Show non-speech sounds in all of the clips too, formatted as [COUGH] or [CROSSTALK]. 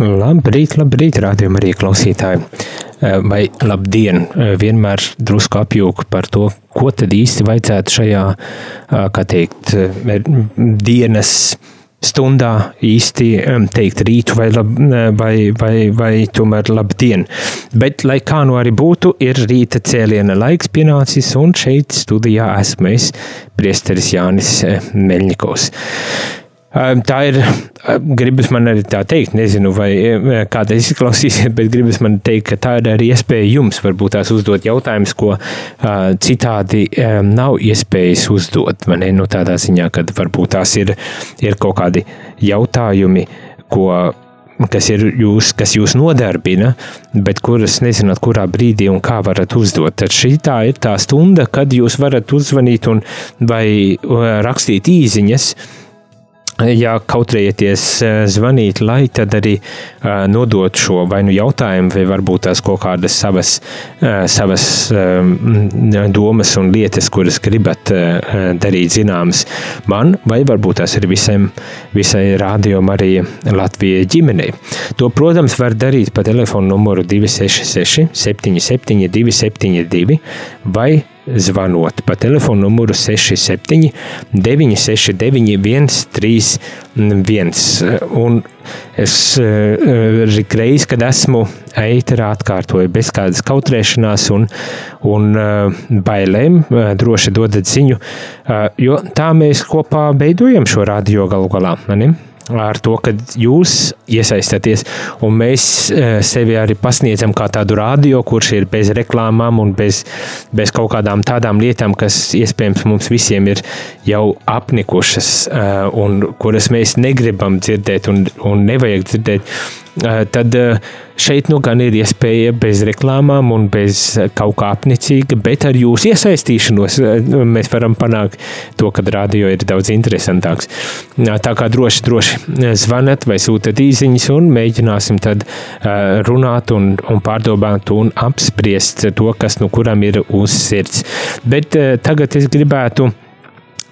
Labrīt, labrīt, rādījuma arī klausītāji. Eh, vai labdien, eh, vienmēr drusku apjūku par to, ko tad īsti vajadzētu šajā, eh, kā teikt, dienas stundā īsti teikt rītu vai, lab, vai, vai, vai tomēr labdien. Bet, lai kā nu arī būtu, ir rīta cēliena laiks pienācis un šeit studijā esmu es, priesteris Jānis Meļņikovs. Tā ir, gribas man arī tā teikt, nezinu, vai kā tas izklausīsies, [LAUGHS] bet gribas man teikt, ka tā ir arī iespēja jums varbūt tās uzdot jautājumus, ko citādi nav iespējas uzdot. Man ir nu, tādā ziņā, ka varbūt tās ir, ir kaut kādi jautājumi, ko kas ir jūs, kas jūs nodarbina, bet kuras nezināt, kurā brīdī un kā varat uzdot. Tad šī tā ir tā stunda, kad jūs varat uzzvanīt un vai rakstīt īziņas ja kautrējieties eh, zvanīt, lai tad arī uh, nodot šo vai nu jautājumu, vai varbūt tās kaut kādas savas, uh, savas uh, domas un lietas, kuras gribat darīt zināmas man, vai varbūt tās ir visiem, visai rādījumam arī Latvijai ģimenei. To, protams, var darīt pa telefonu numuru 266 77 272 vai zvanot pa telefonu numuru 67 969 131. Un es reiz, kad esmu eiterā atkārtoju bez kādas kautrēšanās un, un bailēm, droši dodat ziņu, jo tā mēs kopā beidojam šo radio galu galā. Ne? Ar to, ka jūs iesaistāties, un mēs eh, sevi arī pasniedzam kā tādu radio, kurš ir bez reklāmām un bez, bez kaut kādām tādām lietām, kas iespējams mums visiem ir jau apnikušas, eh, un kuras mēs negribam dzirdēt un, un nevajag dzirdēt tad eh, šeit nu gan ir iespēja bez reklāmām un bez kaut kā apnicīga, bet ar jūsu iesaistīšanos eh, mēs varam panākt to, ka radio ir daudz interesantāks. Tā kā droši, droši zvanat vai sūtat īziņas un mēģināsim tad runāt un, un pārdomāt un apspriest to, kas nu kuram ir uz sirds. Bet tagad es gribētu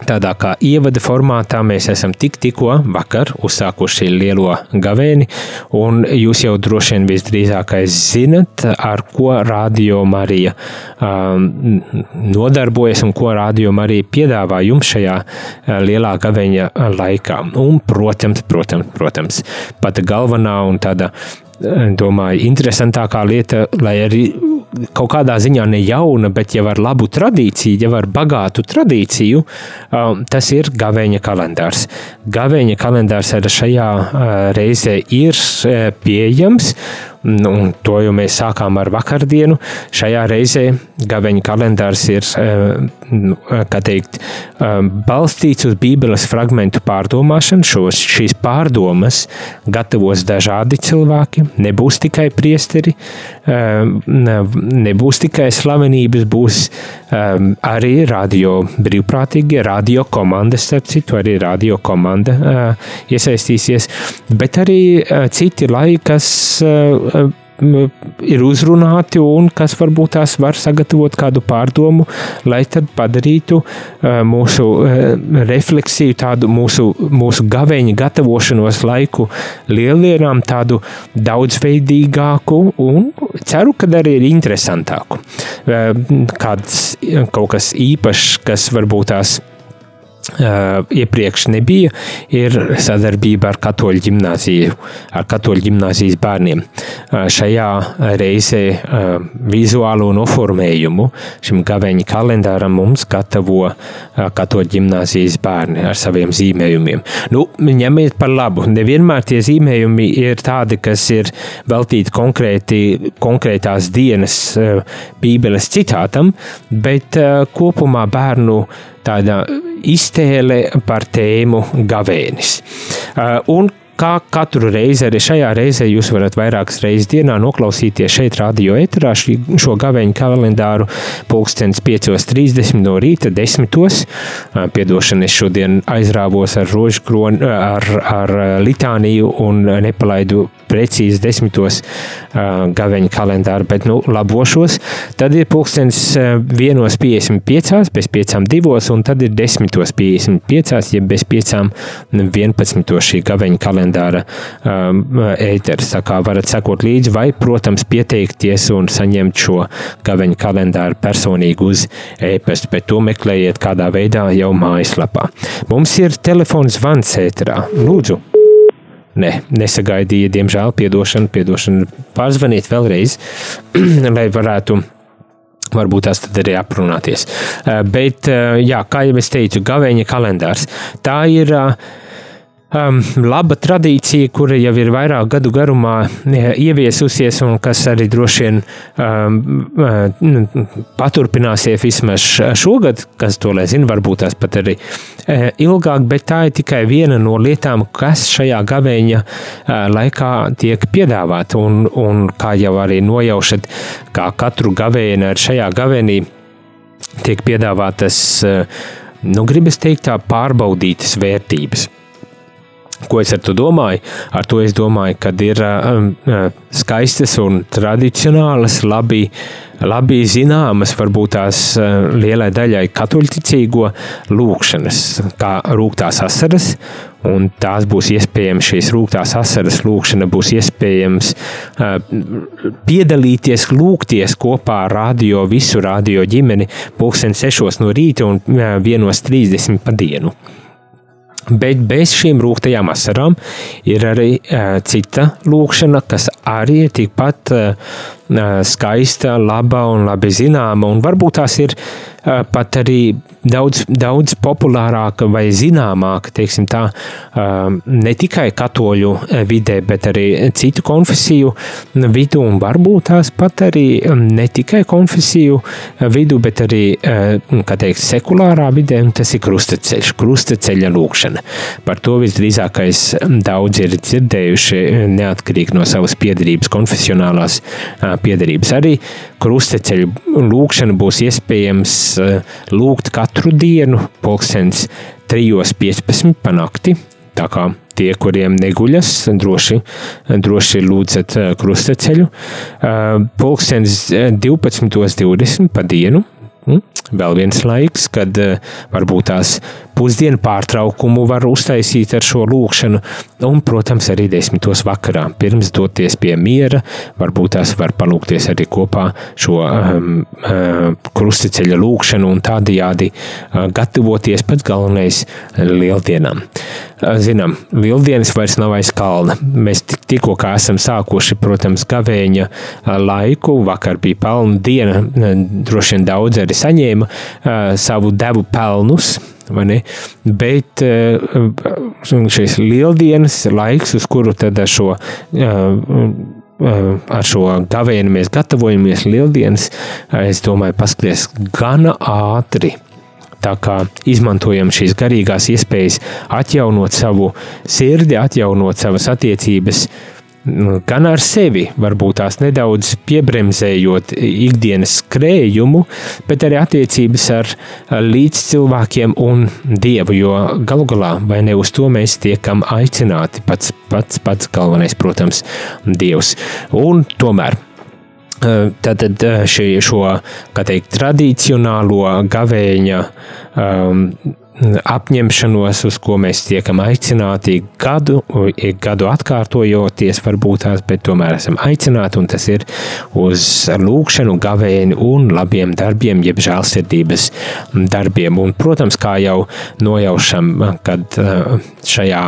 Tādā kā ievada formātā mēs esam tik, tikko vakar uzsākuši lielo gavēni, un jūs jau droši vien visdrīzākais zinat, ar ko Radio Marija um, nodarbojas un ko Radio Marija piedāvā jums šajā uh, lielā gaveņa laikā. Un, protams, protams, protams, pat galvenā un tāda domāju, interesantākā lieta, lai arī kaut kādā ziņā ne jauna, bet jau ar labu tradīciju, jau ar bagātu tradīciju, um, tas ir gavēņa kalendārs. Gavēņa kalendārs arī šajā uh, reizē ir uh, pieejams. Nu, un to jau mēs sākām ar vakardienu. Šajā reizē gaveņa kalendārs ir teikt, balstīts uz Bībeles fragmentu pārdomāšanu. Šos, šīs pārdomas gatavos dažādi cilvēki. Nebūs tikai priesteri, nebūs tikai slavenības, būs arī radio brīvprātīgie, radio komanda, starp citu, arī radio komanda iesaistīsies, bet arī citi laiki, kas ir uzrunāti un kas varbūt tās var sagatavot kādu pārdomu, lai tad padarītu mūsu refleksiju, tādu mūsu, mūsu gaveņa gatavošanos laiku lieldienām tādu daudzveidīgāku un ceru, ka arī ir interesantāku. Kāds kaut kas īpašs, kas varbūt tās iepriekš nebija, ir sadarbība ar katoļu ģimnāziju, ar katoļu ģimnāzijas bērniem. šajā reizē vizuālo noformējumu šim gaveņa kalendāram mums gatavo katoļu ģimnāzijas bērni ar saviem zīmējumiem. Nu, ņemiet par labu, nevienmēr tie zīmējumi ir tādi, kas ir veltīti konkrēti, konkrētās dienas bībeles citātam, bet kopumā bērnu tāda iztēle par tēmu gavēnis. Un kā katru reizi, arī šajā reizē jūs varat vairākas reizes dienā noklausīties šeit, radio eterā, šo gaveņu kalendāru pulkstenis 5.30 no rīta, 10. Piedošana, es šodien aizrāvos ar rožu kroni, ar, ar litāniju un nepalaidu precīzi 10. gaveņu kalendāru, bet, nu, labošos. Tad ir pulkstenis 1.55, bez 5.2, un tad ir 10.55, ja bez 5.11 šī gaveņu kalendāra kalendāra um, ēteris. Tā kā varat sekot līdzi, vai, protams, pieteikties un saņemt šo gaveņa kalendāru personīgi uz e-pasta, bet to meklējiet kādā veidā jau mājaslapā. Mums ir telefons zvans ēterā. Lūdzu! Nē, nesagaidīja, diemžēl, piedošanu, piedošanu. Pārzvaniet vēlreiz, [CLEARS THROAT] lai varētu Varbūt tās tad arī aprunāties. Uh, bet, uh, jā, kā jau es teicu, gaveņa kalendārs. Tā ir uh, um, laba tradīcija, kura jau ir vairāk gadu garumā ieviesusies un kas arī droši vien um, uh, paturpināsies vismaz šogad, kas to lai zina, varbūt tās pat arī uh, ilgāk, bet tā ir tikai viena no lietām, kas šajā gavēņa uh, laikā tiek piedāvāta. Un, un kā jau arī nojaušat, kā katru gavēni ar šajā gavēnī tiek piedāvātas, uh, nu, gribas teikt, tā pārbaudītas vērtības. Ko es ar to domāju? Ar to es domāju, ka ir um, skaistas un tradicionālas, labi, labi zināmas, varbūt tās uh, lielai daļai katoļticīgo lūkšanas, kā rūktās asaras, un tās būs iespējams, šīs rūktās asaras lūkšana būs iespējams uh, piedalīties, lūgties kopā ar radio, visu radio ģimeni, pulksten sešos no rīta un uh, vienos trīsdesmit pa dienu. Bet bez šīm rūktajām asarām ir arī uh, cita lūkšana, kas arī ir tikpat uh, skaista, laba un labi zināma. Un varbūt tās ir pat arī daudz, daudz populārāka vai zināmāka, teiksim tā, ne tikai katoļu vidē, bet arī citu konfesiju vidu un varbūt tās pat arī ne tikai konfesiju vidu, bet arī, uh, kā teikt, sekulārā vidē, un tas ir krustaceļš, krustaceļa lūkšana. Par to visdrīzākais daudz ir dzirdējuši neatkarīgi no savas piedarības konfesionālās piedarības. Arī krustaceļu lūkšana būs iespējams lūgt katru dienu, pulkstens 3.15 pa nakti. Tā kā tie, kuriem neguļas, droši, droši lūdzat krustaceļu. Pulkstens 12.20 pa dienu, hm? Vēl viens laiks, kad varbūt tās pusdienu pārtraukumu var uztaisīt ar šo lūkšanu, un, protams, arī desmitos vakarā. Pirms doties pie miera, varbūt tās var palūkties arī kopā šo um, uh, krusticeļa lūkšanu un tādajādi uh, gatavoties pats galvenais lieldienām. Uh, zinām, lieldienas vairs nav aiz kalna. Mēs tikko esam sākuši, protams, gavēņa laiku, vakar bija pelnu diena, droši vien daudz arī saņēma savu devu pelnus, Bet eh, šīs lieldienas laiks, uz kuru tad šo, ar šo gavēni mēs gatavojamies lieldienas, es domāju, paskaties gana ātri. Tā kā izmantojam šīs garīgās iespējas, atjaunot savu sirdi, atjaunot savas attiecības, Nu, gan ar sevi, varbūt tās nedaudz piebremzējot ikdienas skrējumu, bet arī attiecības ar līdzcilvēkiem un dievu. Jo galu galā, vai ne uz to mēs tiekam aicināti, pats, pats, pats galvenais, protams, dievs. Un tomēr. Tātad šī, šo teikt, tradicionālo gavēņa um, apņemšanos, uz ko mēs tiekam aicināti gadu, gadu atkārtojoties, varbūt tās, bet tomēr esam aicināti, un tas ir uz lūkšanu, gavēni un labiem darbiem, jeb žēlsirdības darbiem. Un, protams, kā jau nojaušam, kad šajā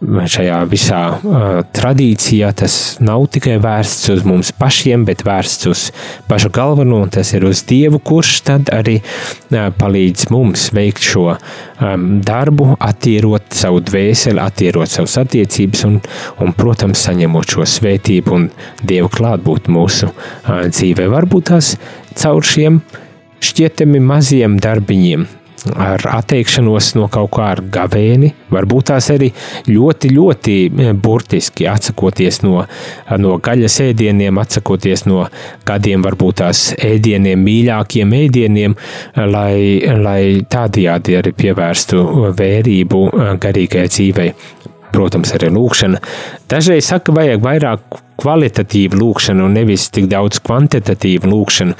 šajā visā uh, tradīcijā tas nav tikai vērsts uz mums pašiem, bet vērsts uz pašu galveno, un tas ir uz Dievu, kurš tad arī uh, palīdz mums veikt šo um, darbu, attīrot savu dvēseli, attīrot savas attiecības un, un protams, saņemot šo svētību un Dievu klātbūt mūsu uh, dzīvē. Varbūt tās caur šiem šķietami maziem darbiņiem, ar atteikšanos no kaut kā ar gavēni, varbūt tās arī ļoti, ļoti e, burtiski atsakoties no, no gaļas ēdieniem, atsakoties no kādiem varbūt tās ēdieniem, mīļākiem ēdieniem, lai, lai tādajādi arī pievērstu vērību e, garīgajai dzīvei. Protams, arī lūkšana. Dažreiz saka, vajag vairāk kvalitatīvu lūkšanu, nevis tik daudz kvantitatīvu lūkšanu.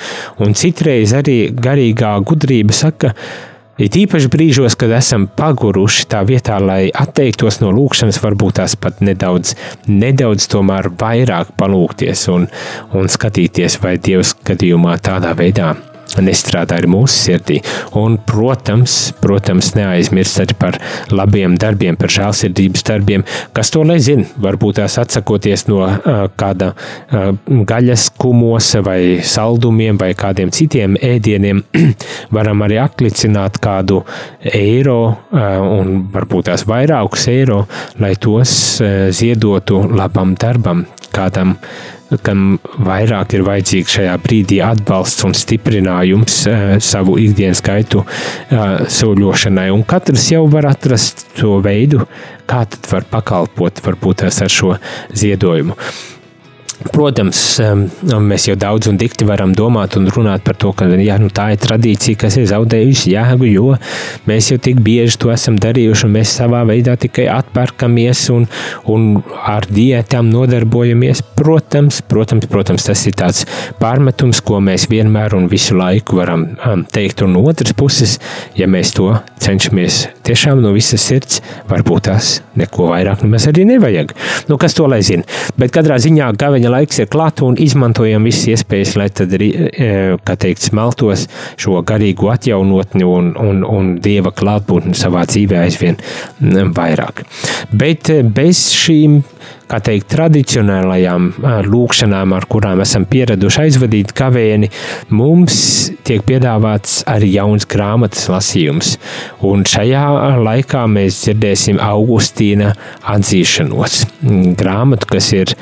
Un citreiz arī garīgā gudrība saka, ka It īpaši brīžos, kad esam paguruši tā vietā, lai atteiktos no lūkšanas, varbūt tās pat nedaudz, nedaudz tomēr vairāk palūkties un, un skatīties, vai Dievs gadījumā tādā veidā nestrādā arī mūsu sirdī. Un, protams, protams, neaizmirst arī par labiem darbiem, par žēlsirdības darbiem, kas to nezina. Varbūt tās atsakoties no uh, kāda uh, gaļas kumosa vai saldumiem vai kādiem citiem ēdieniem, [CLEARS THROAT] varam arī atlicināt kādu eiro uh, un varbūt tās vairākus eiro, lai tos uh, ziedotu labam darbam, kādam kam vairāk ir vajadzīgs šajā brīdī atbalsts un stiprinājums uh, savu ikdienas gaitu uh, soļošanai. Un katrs jau var atrast to veidu, kā tad var pakalpot varbūt ar šo ziedojumu. Protams, mēs jau daudz un dikti varam domāt un runāt par to, ka jā, nu, tā ir tradīcija, kas ir zaudējusi jēgu, jo mēs jau tik bieži to esam darījuši, un mēs savā veidā tikai atpērkamies un, un ar diētām nodarbojamies. Protams, protams, protams, tas ir tāds pārmetums, ko mēs vienmēr un visu laiku varam teikt. Un no otras puses, ja mēs to cenšamies tiešām no visas sirds, varbūt tās neko vairāk nemaz arī nevajag. Nu, kas to lai zina? Bet katrā ziņā gaveņa laiks ir klāts un izmantojam visas iespējas, lai tad e, kā teikt, smeltos šo garīgo atjaunotni un, un, un dieva klātbūtni savā dzīvē aizvien vairāk. Bet e, bez šīm kā teikt, tradicionālajām lūkšanām, ar kurām esam pieraduši aizvadīt kavēni, mums tiek piedāvāts arī jauns grāmatas lasījums. Un šajā laikā mēs dzirdēsim Augustīna atzīšanos. Grāmatu, kas ir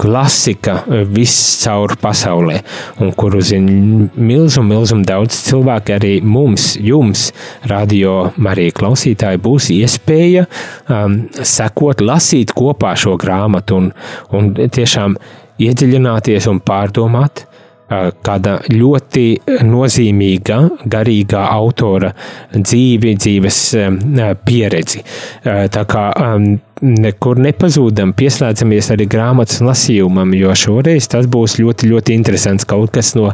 klasika eh, viscaur pasaulē, un kuru zina milzumu, milzumu daudz cilvēku, arī mums, jums, radio Marija klausītāji, būs iespēja um, sekot, lasīt kopā šo grāmatu un, un tiešām iedziļināties un pārdomāt kāda ļoti nozīmīga garīgā autora dzīvi, dzīves pieredzi. Tā kā nekur nepazūdam, pieslēdzamies arī grāmatas lasījumam, jo šoreiz tas būs ļoti, ļoti interesants kaut kas no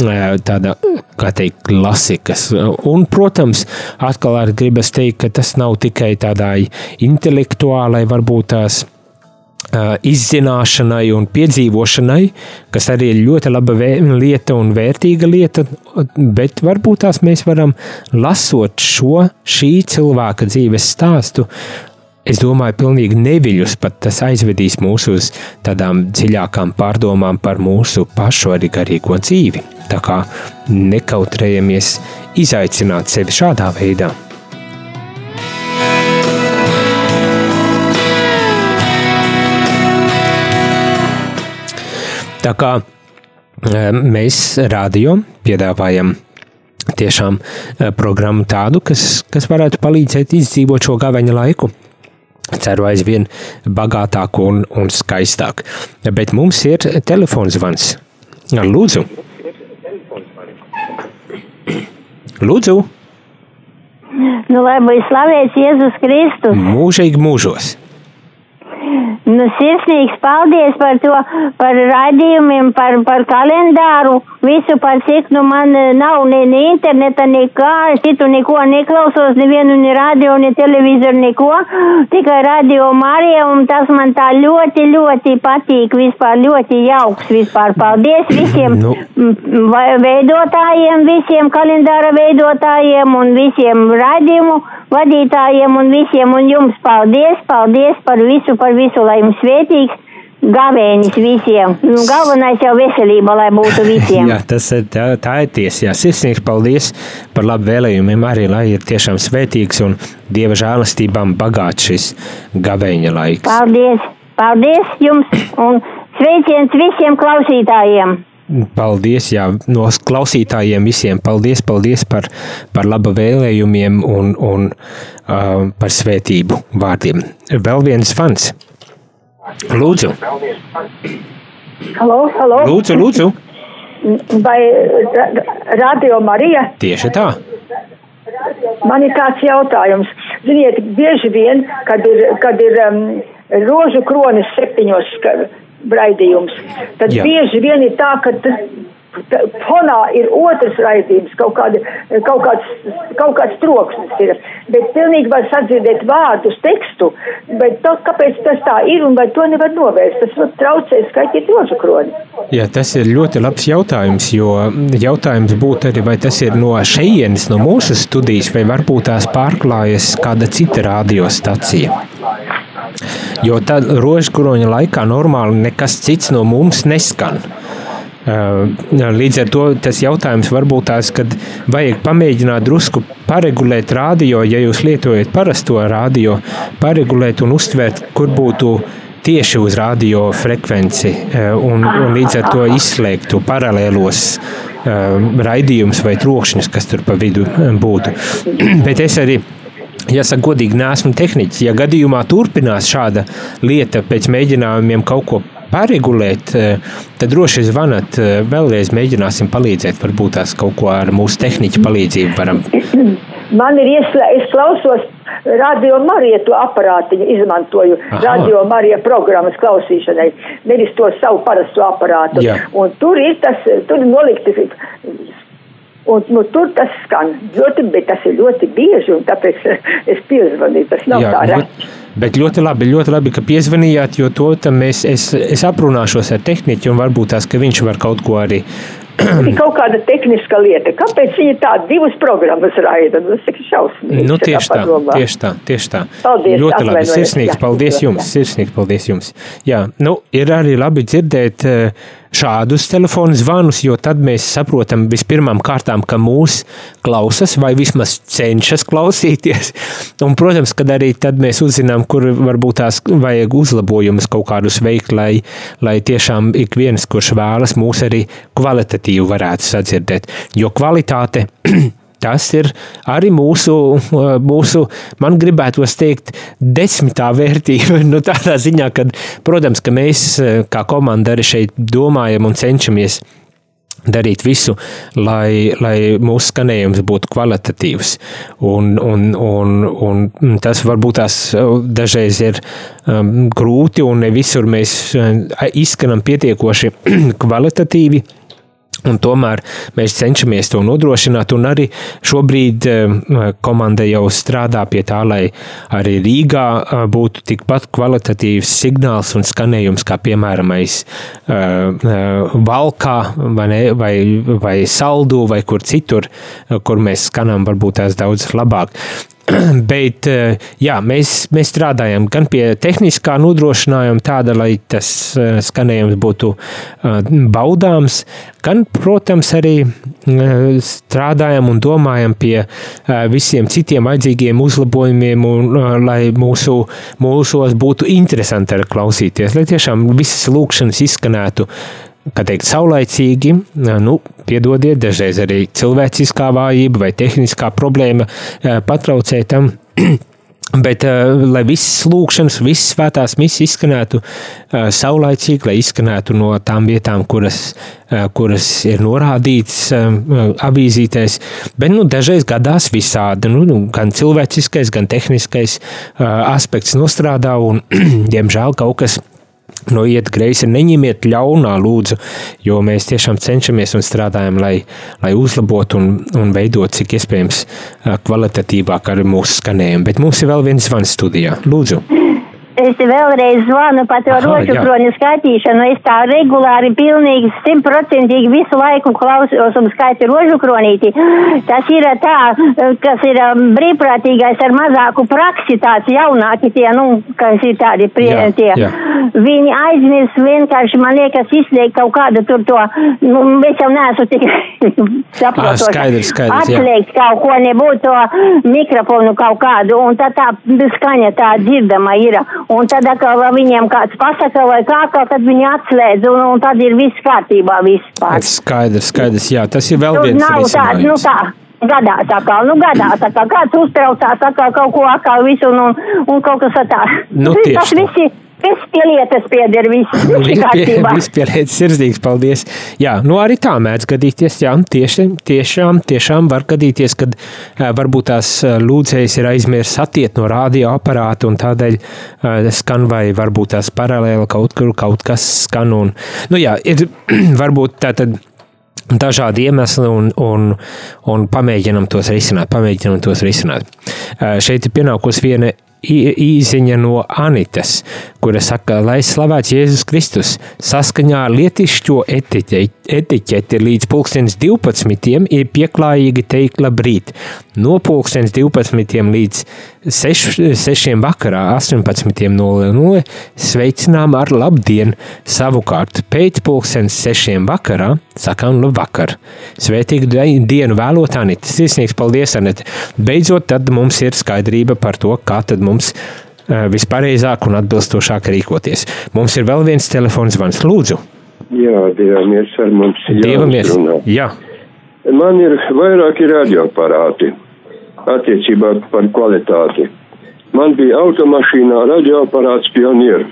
tāda, kā teikt, klasikas. Un, protams, atkal arī gribas teikt, ka tas nav tikai tādai intelektuālai, varbūt tās izzināšanai un piedzīvošanai, kas arī ir ļoti laba lieta un vērtīga lieta, bet varbūt tās mēs varam lasot šo šī cilvēka dzīves stāstu. Es domāju, pilnīgi neviļus pat tas aizvedīs mūs uz tādām dziļākām pārdomām par mūsu pašu arī garīgo dzīvi. Tā kā nekautrējamies izaicināt sevi šādā veidā. Tā kā eh, mēs rādio piedāvājam tiešām eh, programmu tādu, kas, kas varētu palīdzēt izdzīvot šo gaveņa laiku. Ceru aizvien bagātāk un, un skaistāk. Bet mums ir telefons zvans. Lūdzu! Lūdzu! Nu, lai būtu slavēts Jēzus Kristus! Mūžīgi mūžos! Nu, sirsnīgs paldies par to, par raidījumiem, par, par kalendāru, visu par cik, nu man eh, nav ne, ne interneta, nekā, citu neko neklausos, nevienu, ne radio, ne televizoru, neko, tikai radio Marija, un tas man tā ļoti, ļoti patīk, vispār ļoti jauks, vispār. Paldies visiem nu. veidotājiem, visiem kalendāra veidotājiem un visiem raidījumu vadītājiem un visiem, un jums paldies, paldies par visu, par visu, lai jums svētīgs gavēnis visiem. Nu, galvenais jau veselība, lai būtu visiem. [LAUGHS] Jā, tas ir, tā, tā ir tiesa. Jā, sirsnīgs paldies par labu vēlējumiem arī, lai ir tiešām svētīgs un Dieva žēlastībām bagāts šis gavēņa laiks. Paldies, paldies jums un sveiciens visiem klausītājiem. Paldies, jā, no klausītājiem visiem. Paldies, paldies par, par laba vēlējumiem un, un uh, par svētību vārdiem. Vēl viens fans. Lūdzu, Halo, halo. lūdzu, lūdzu. Vai ra Radio Marija? Tieši tā. Man ir tāds jautājums. Ziniet, bieži vien, kad ir, kad ir um, rožu kronis septiņos raidījums, tad Jā. Bieži vien ir tā, ka fonā ir otrs raidījums, kaut, kāda, kaut, kāds, kaut kāds troksnis ir. Bet pilnīgi var sadzirdēt vārdus, tekstu, bet to, kāpēc tas tā ir un vai to nevar novērst? Tas var traucēt skaitīt rožu kroni. Jā, tas ir ļoti labs jautājums, jo jautājums būtu arī, vai tas ir no šejienes, no mūsu studijas, vai varbūt tās pārklājas kāda cita radiostacija. Jo tad rožkuroņa laikā normāli nekas cits no mums neskan. Līdz ar to tas jautājums varbūt tās, kad vajag pamēģināt drusku paregulēt radio, ja jūs lietojat parasto radio, paregulēt un uztvērt, kur būtu tieši uz radio frekvenci un, un līdz ar to izslēgtu paralēlos raidījumus vai trokšņus, kas tur pa vidu būtu. [CLEARS THROAT] Bet es arī Jāsaka, godīgi, neesmu tehniķis. Ja gadījumā turpinās šāda lieta pēc mēģinājumiem kaut ko paregulēt, eh, tad droši zvanat, eh, vēlreiz mēģināsim palīdzēt. Varbūt tās kaut ko ar mūsu tehniķu palīdzību varam. Man ir ieslēgts, es klausos radio Marija to aparātiņu, izmantoju Aha. Radio Marija programmas klausīšanai, nevis to savu parasto aparātu. Jā. Un tur ir tas, tur ir nolikti, un nu, tur tas skan ļoti, bet tas ir ļoti bieži, un tāpēc [LAUGHS] es piezvanīju, tas nav Jā, tā reti. bet ļoti labi, ļoti labi, ka piezvanījāt, jo to tam es, es, aprunāšos ar tehniķu un varbūt tās, ka viņš var kaut ko arī [CLEARS THROAT] Ir kaut kāda tehniska lieta. Kāpēc viņi tādu divas programmas raida? Nu, Tas ir šausmīgi. Nu, tieši tā, padomā. tieši tā, tieši tā. Paldies, Ļoti labi. Sirsnīgs paldies jā, jums. jā. Sirsnīgs paldies jums. Jā, nu, ir arī labi dzirdēt eh, šādus telefonu zvanus, jo tad mēs saprotam vispirmām kārtām, ka mūs klausas vai vismaz cenšas klausīties. [LAUGHS] Un, protams, kad arī tad mēs uzzinām, kur varbūt tās vajag uzlabojumus kaut kādus veikt, lai, lai tiešām ik viens, kurš vēlas mūs arī kvalitatīvi varētu sadzirdēt. Jo kvalitāte [CLEARS THROAT] Tas ir arī mūsu, [LAUGHS] mūsu man gribētos teikt, desmitā vērtība. [LAUGHS] Nu, tādā ziņā, ka, protams, ka mēs kā komanda arī šeit domājam un cenšamies darīt visu, lai, lai mūsu skanējums būtu kvalitatīvs. Un, un, un, un tas varbūt tās dažreiz ir um, grūti, un ne visur mēs uh, izskanam pietiekoši [CLEARS THROAT] kvalitatīvi. Un tomēr mēs cenšamies to nodrošināt, un arī šobrīd eh, komanda jau strādā pie tā, lai arī Rīgā eh, būtu tikpat kvalitatīvs signāls un skanējums, kā piemēram uh, Valkā vai, ne, vai, vai Saldu vai kur citur, kur mēs skanām varbūt tās daudz labāk. [CLEARS THROAT] Bet jā, mēs, mēs strādājam gan pie tehniskā nodrošinājuma, tāda, lai tas skanējums būtu baudāms, gan, protams, arī strādājam un domājam pie visiem citiem vajadzīgiem uzlabojumiem, un, lai mūsu, mūsos būtu interesanti klausīties, lai tiešām visas lūkšanas izskanētu kā teikt, saulaicīgi, nu, piedodiet, dažreiz arī cilvēciskā vājība vai tehniskā problēma patraucē tam. [CLEARS THROAT] Bet, lai visas lūkšanas, visas svētās misijas izskanētu saulaicīgi, lai izskanētu no tām vietām, kuras, kuras ir norādītas avīzītēs, bet nu, dažreiz gadās visādi, nu, gan cilvēciskais, gan tehniskais aspekts nostrādā, un, [CLEARS THROAT] diemžēl, kaut kas noiet greisi, neņemiet ļaunā, lūdzu, jo mēs tiešām cenšamies un strādājam, lai, lai uzlabotu un, un veidot cik iespējams kvalitatīvāk arī mūsu skanējumu. Bet mums ir vēl viens zvans studijā. Lūdzu. Es vēlreiz zvanu par to rožu kroņu skaitīšanu. Es tā regulāri, pilnīgi simtprocentīgi visu laiku klausos un skaitu rožu kronīti. Tas ir tā, kas ir um, brīvprātīgais ar mazāku praksi, tāds jaunāki tie, nu, kas ir tādi prie, Jā, tie. jā. Viņi aizmirst vienkārši, man liekas, izslēgt kaut kādu tur to, nu, es jau neesmu tik [LAUGHS] saprotoša. skaidrs, skaidrs. Atslēgt kaut ko, nebūtu to mikrofonu kaut kādu, un tad tā skaņa tā dzirdama ir. Un tad, atkal, viņiem kāds pasaka vai kā, kā tad viņi atslēdz, un, un tad ir viss kārtībā vispār. Skaidrs, skaidrs, jā, tas ir vēl Tur viens nav tāds, nu tā. Gadās atkal, nu gadās atkal, kāds uztraucās atkal kaut ko atkal visu un, un, un kaut kas tā. Nu, tas tā. visi, viss pie lietas pieder, viss, [LAUGHS] viss ir kārtībā. Vispārējais sirsnīgs paldies. Jā, nu arī tā mēdz gadīties. Jā, tieši, tiešām, tiešām var gadīties, kad varbūt tās lūdzējas ir aizmirst atiet no radioaparāta un tādēļ skan vai varbūt tās paralēli kaut kur kaut kas skan. Un, nu jā, ir [CLEARS THROAT] varbūt tā tad dažādi iemesli un, un, un pamēģinam tos risināt. Pamēģinam tos risināt. Šeit ir pienākusi viena īziņa no Anitas, kura saka, lai slavēts Jēzus Kristus saskaņā ar lietišķo etiķeti, līdz pulkstens 12. ir pieklājīgi teikt labrīt. No pulkstens 12. līdz 6, 6. vakarā 18.00 sveicinām ar labdienu. Savukārt pēc pulkstens 6. vakarā sakām labvakar. Svētīgu dienu vēlot Anita. Sirsnīgs paldies, Anita. Beidzot, tad mums ir skaidrība par to, kā tad mums eh, vispareizāk un atbilstošāk rīkoties. Mums ir vēl viens telefons zvans. Lūdzu, Jā, Dievamies ar mums. Dievamies! jāuzrunā. Jā, Man ir vairāki radioaparāti attiecībā par kvalitāti. Man bija automašīnā radioaparāts Pionier,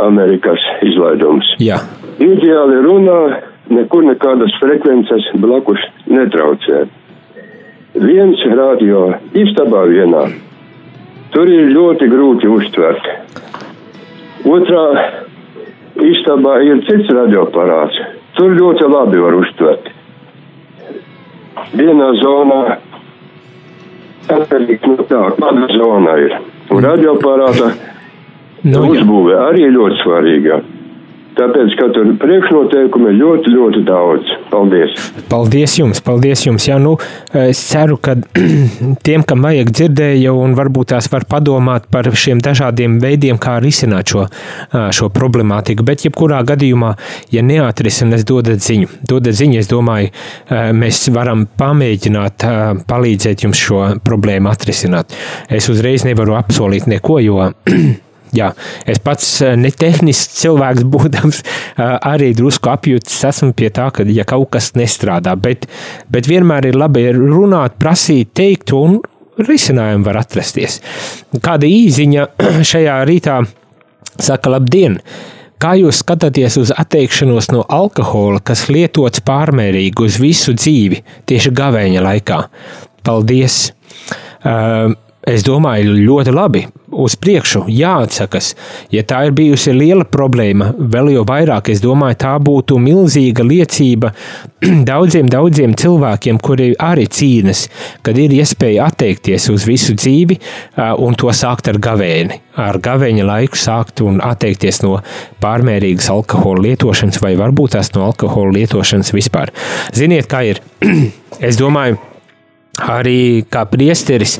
Amerikas izlaidums. jā. Ideāli runā, nekur nekādas frekvences blakus netraucē. Viens radio istabā vienā. Tur ir ļoti grūti uztvert. Otrā istabā ir cits radioaparāts. Tur ļoti labi var uztvert. Vienā zonā atkarīgs no tā, kāda zona ir. Un radioaparāta Nu, jā. uzbūve arī ļoti svarīga. Tāpēc, ka tur priekšnoteikumi ir ļoti, ļoti daudz. Paldies! Paldies jums, paldies jums. Jā, nu, es ceru, ka [CLEARS THROAT] tiem, kam vajag dzirdēja, un varbūt tās var padomāt par šiem dažādiem veidiem, kā risināt šo, šo problemātiku. Bet, jebkurā gadījumā, ja neatrisinās, dodat ziņu. Dodat ziņu, es domāju, mēs varam pamēģināt palīdzēt jums šo problēmu atrisināt. Es uzreiz nevaru apsolīt neko, jo [CLEARS THROAT] Jā, es pats eh, netehnisks cilvēks, būdams eh, arī drusku apjūts, esmu pie tā, ka ja kaut kas nestrādā, bet, bet vienmēr ir labi runāt, prasīt, teikt, un risinājumi var atrasties. Kāda īziņa [CLEARS THROAT] šajā rītā saka labdien! Kā jūs skatāties uz atteikšanos no alkohola, kas lietots pārmērīgi uz visu dzīvi, tieši gavēņa laikā? Paldies! Uh, Es domāju, ļoti labi. Uz priekšu jāatsakas. Ja tā ir bijusi liela problēma, vēl jau vairāk, es domāju, tā būtu milzīga liecība [CLEARS THROAT] daudziem, daudziem cilvēkiem, kuri arī cīnas, kad ir iespēja atteikties uz visu dzīvi un to sākt ar gavēni. Ar gavēņa laiku sākt un atteikties no pārmērīgas alkohola lietošanas vai varbūt tās no alkohola lietošanas vispār. Ziniet, kā ir? [CLEARS THROAT] es domāju, Arī kā priesteris,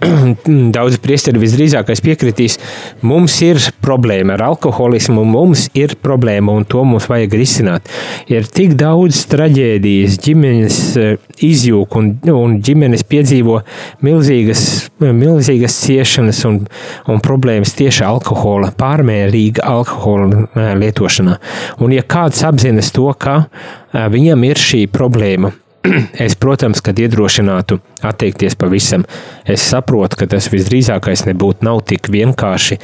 [CLEARS THROAT] daudz priesteri visdrīzākais piekritīs, mums ir problēma ar alkoholismu, mums ir problēma un to mums vajag risināt. Ir tik daudz traģēdijas, ģimenes eh, izjūg un, un ģimenes piedzīvo milzīgas, milzīgas ciešanas un, un problēmas tieši alkohola, pārmērīga alkohola eh, lietošanā. Un ja kāds apzinas to, ka eh, viņam ir šī problēma, [CLEARS THROAT] Es, protams, kad iedrošinātu atteikties pavisam, es saprotu, ka tas visdrīzākais nebūtu nav tik vienkārši,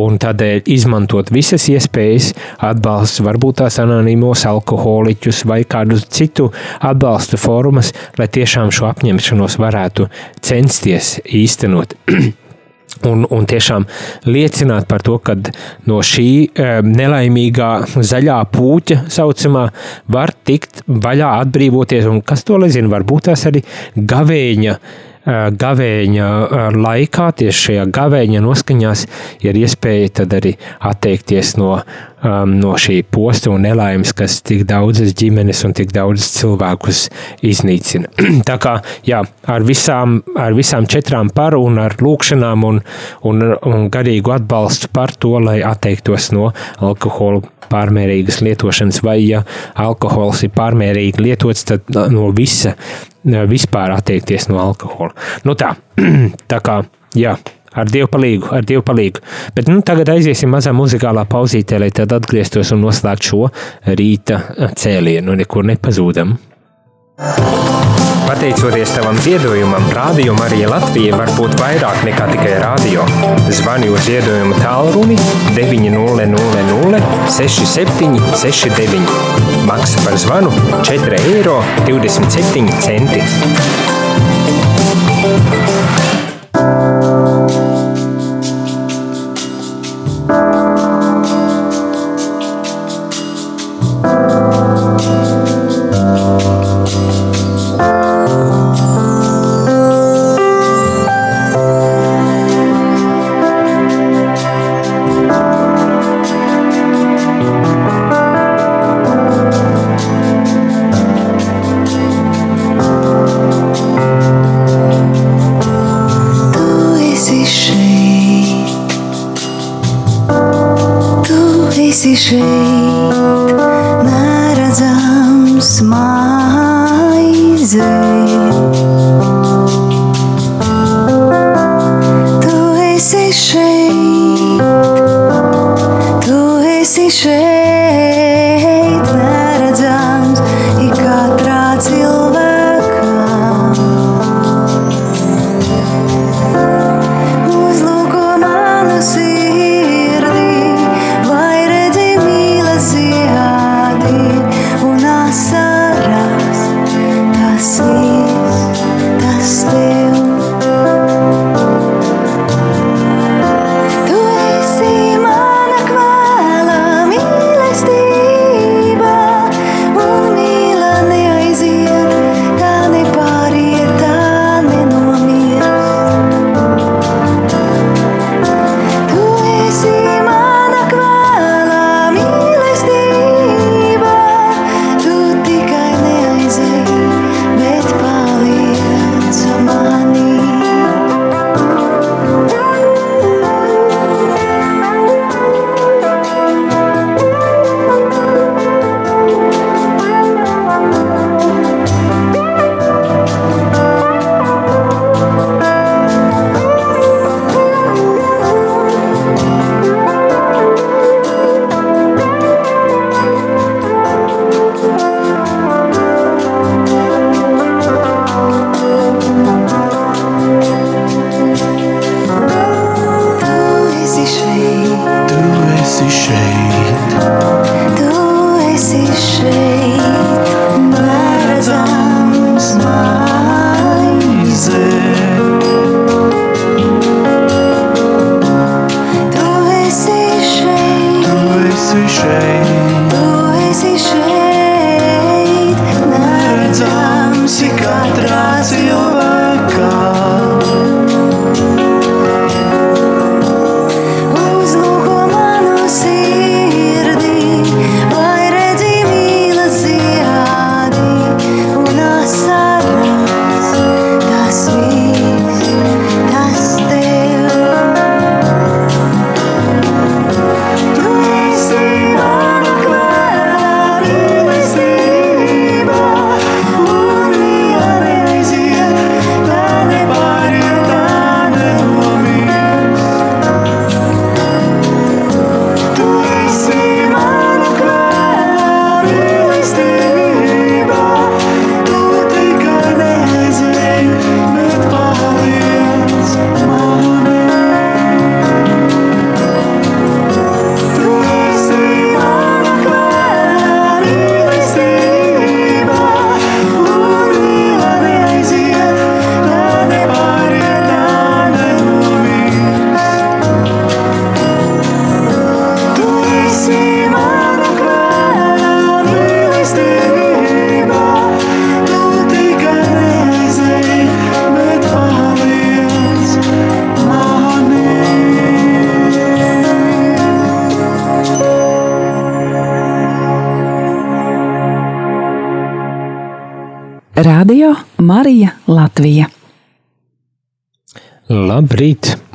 un tādēļ izmantot visas iespējas, atbalstu varbūt tās anonīmos alkoholiķus vai kādu citu atbalsta formas, lai tiešām šo apņemšanos varētu censties īstenot. [CLEARS THROAT] Un, un tiešām liecināt par to, ka no šī e, nelaimīgā zaļā puķa saucamā var tikt vaļā, atbrīvoties. Un kas to nezina, varbūt tās arī gavēņa gavēņa laikā, tieši šajā gavēņa noskaņās, ir iespēja tad arī atteikties no, um, no šī posta un nelaimes, kas tik daudzas ģimenes un tik daudzas cilvēkus iznīcina. [CLEARS THROAT] Tā kā, jā, ar visām, ar visām četrām par un ar lūkšanām un, un, un garīgu atbalstu par to, lai atteiktos no alkohola pārmērīgas lietošanas, vai ja alkohols ir pārmērīgi lietots, tad no visa vispār atteikties no alkohola. Nu tā, [CLEARS THROAT] tā kā, jā, ar Dievu palīgu, ar Dievu palīgu. Bet nu, tagad aiziesim mazā muzikālā pauzītē, lai tad atgrieztos un noslēgtu šo rīta cēlienu, nekur nepazūdam. Pateicoties tavam ziedojumam, Rādio Marija Latvija var būt vairāk nekā tikai rādio. Zvani uz ziedojumu tālruni 900 67 69. Maksa par zvanu 4,27 eiro.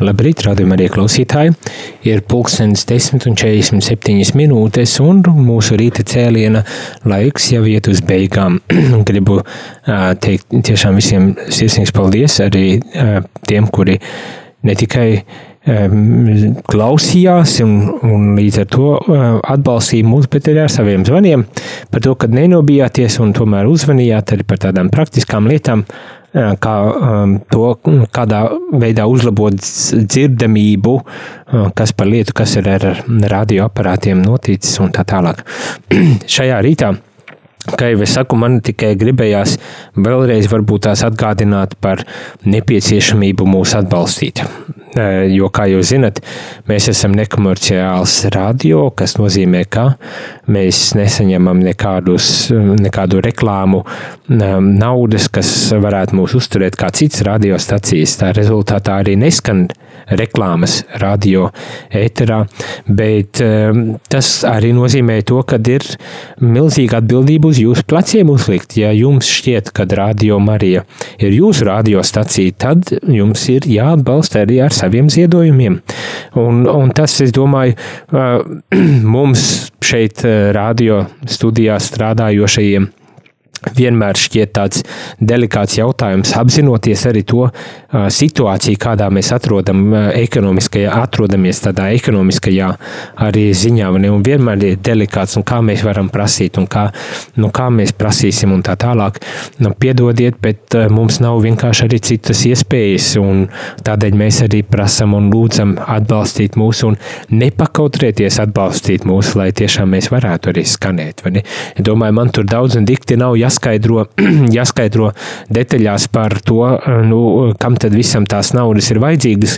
Labrīt, rādījumā arī klausītāji. Ir pulkstenis 10,47 minūtes, un mūsu rīta cēliena laiks jau iet uz beigām. [CLEARS THROAT] Gribu teikt tiešām visiem sirsnīgs paldies arī tiem, kuri ne tikai klausījās un, un līdz ar to atbalstīja mūs, bet arī ar saviem zvaniem par to, ka nenobijāties un tomēr uzvanījāt arī par tādām praktiskām lietām, uh, kā um, to, kādā veidā uzlabot dzirdamību, uh, kas par lietu, kas ir ar radioaparātiem noticis un tā tālāk. [CLEARS THROAT] Šajā rītā Kā jau es saku, man tikai gribējās vēlreiz varbūt tās atgādināt par nepieciešamību mūs atbalstīt. Jo, kā jūs zinat, mēs esam nekomerciāls radio, kas nozīmē, ka mēs nesaņemam nekādus, nekādu reklāmu naudas, kas varētu mūs uzturēt kā cits radiostacijas. Tā rezultātā arī neskan reklāmas radio ēterā, bet tas arī nozīmē to, ka ir milzīga atbildība uz jūsu pleciem uzlikt. Ja jums šķiet, ka radio Marija ir jūsu radiostacija, tad jums ir jāatbalsta arī ar saviem ziedojumiem. Un, un tas, es domāju, [CLEARS THROAT] mums šeit radio studijā strādājošajiem vienmēr šķiet tāds delikāts jautājums, apzinoties arī to situāciju, kādā mēs atrodam, atrodamies tādā ekonomiskajā arī ziņā, ne, un vienmēr ir delikāts, un kā mēs varam prasīt, un kā, nu, kā mēs prasīsim, un tā tālāk. Nu, piedodiet, bet mums nav vienkārši arī citas iespējas, un tādēļ mēs arī prasam un lūdzam atbalstīt mūs, un nepakautrēties atbalstīt mūs, lai tiešām mēs varētu arī skanēt. Domāju, man tur daudz un dikti nav jāskaidro, [CLEARS THROAT] jāskaidro detaļās par to, nu, kam tad visam tās naudas ir vajadzīgas.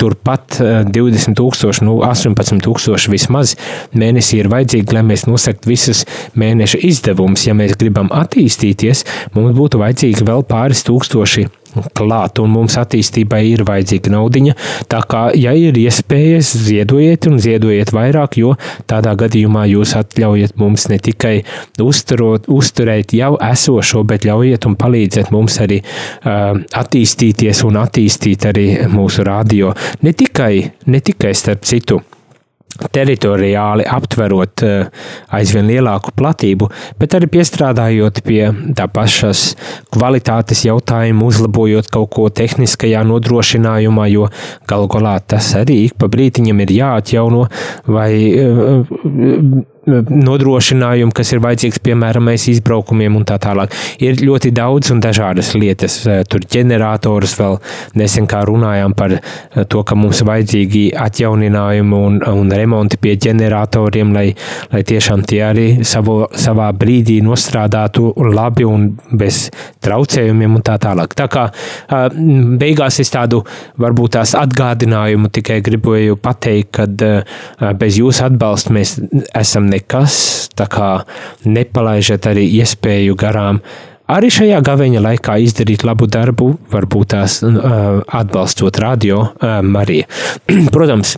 Turpat 20 tūkstoši, nu, 18 tūkstoši vismaz mēnesī ir vajadzīgi, lai mēs nosaktu visas mēneša izdevumus. Ja mēs gribam attīstīties, mums būtu vajadzīgi vēl pāris tūkstoši klāt, un mums attīstībai ir vajadzīga naudiņa. Tā kā, ja ir iespējas, ziedojiet un ziedojiet vairāk, jo tādā gadījumā jūs atļaujat mums ne tikai uzturot, uzturēt jau esošo, bet ļaujiet un palīdziet mums arī uh, attīstīties un attīstīt arī mūsu radio. Ne tikai, ne tikai starp citu teritoriāli aptverot aizvien lielāku platību, bet arī piestrādājot pie tā pašas kvalitātes jautājumu, uzlabojot kaut ko tehniskajā nodrošinājumā, jo galu galā tas arī ik pa brītiņam ir jāatjauno vai nodrošinājumu, kas ir vajadzīgs, piemēram, mēs izbraukumiem un tā tālāk. Ir ļoti daudz un dažādas lietas. Tur ģenerators vēl nesen kā runājām par to, ka mums vajadzīgi atjauninājumi un, un remonti pie ģeneratoriem, lai, lai tiešām tie arī savu, savā brīdī nostrādātu labi un bez traucējumiem un tā tālāk. Tā kā beigās es tādu varbūt tās atgādinājumu tikai gribēju pateikt, ka bez jūsu atbalsta mēs esam nekas, tā kā nepalaižat arī iespēju garām arī šajā gaveņa laikā izdarīt labu darbu, varbūt tās atbalstot radio Mariju. [CLEARS THROAT] Protams,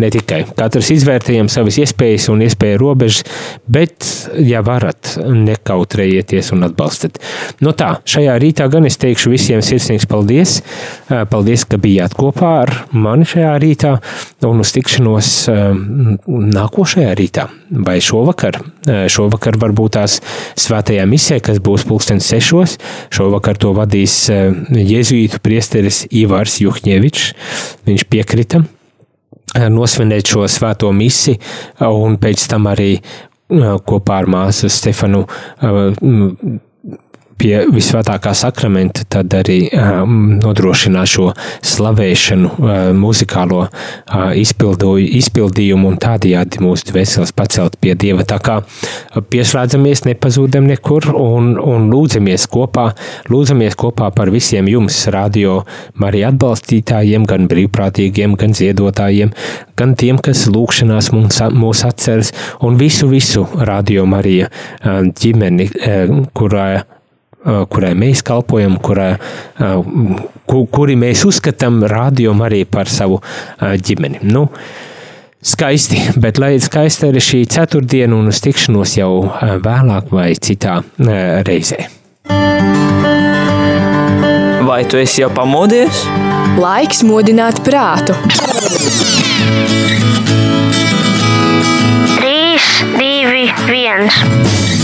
ne tikai. Katrs izvērtējam savas iespējas un iespēju robežas, bet, ja varat, nekautrējieties un atbalstat. No tā, šajā rītā gan es teikšu visiem sirsnīgs paldies. Paldies, ka bijāt kopā ar mani šajā rītā un uz tikšanos nākošajā rītā vai šovakar. Šovakar varbūt tās svētajā misē, kas būs pulkstens sešos. Šovakar to vadīs jēzuītu priesteris Ivars Juhņevičs. Viņš piekrita nosvinēt šo svēto misi un pēc tam arī kopā ar māsu Stefanu pie visvētākā sakramenta, tad arī um, nodrošināt šo slavēšanu, uh, muzikālo uh, izpildu, izpildījumu un tādējādi mūsu dvēseles pacelt pie Dieva. Tā kā pieslēdzamies, nepazūdam nekur un, un lūdzamies kopā, lūdzamies kopā par visiem jums, radio Marija atbalstītājiem, gan brīvprātīgiem, gan ziedotājiem, gan tiem, kas lūkšanās mums, mūs atceras un visu, visu radio Marija ģimeni, kurā kurai mēs kalpojam, kurā, kuri mēs uzskatām rādījum arī par savu ģimeni. Nu, skaisti, bet lai ir skaista arī šī ceturtdiena un uz tikšanos jau vēlāk vai citā reizē. Vai tu esi jau pamodies? Laiks modināt prātu. 3, 2, 1.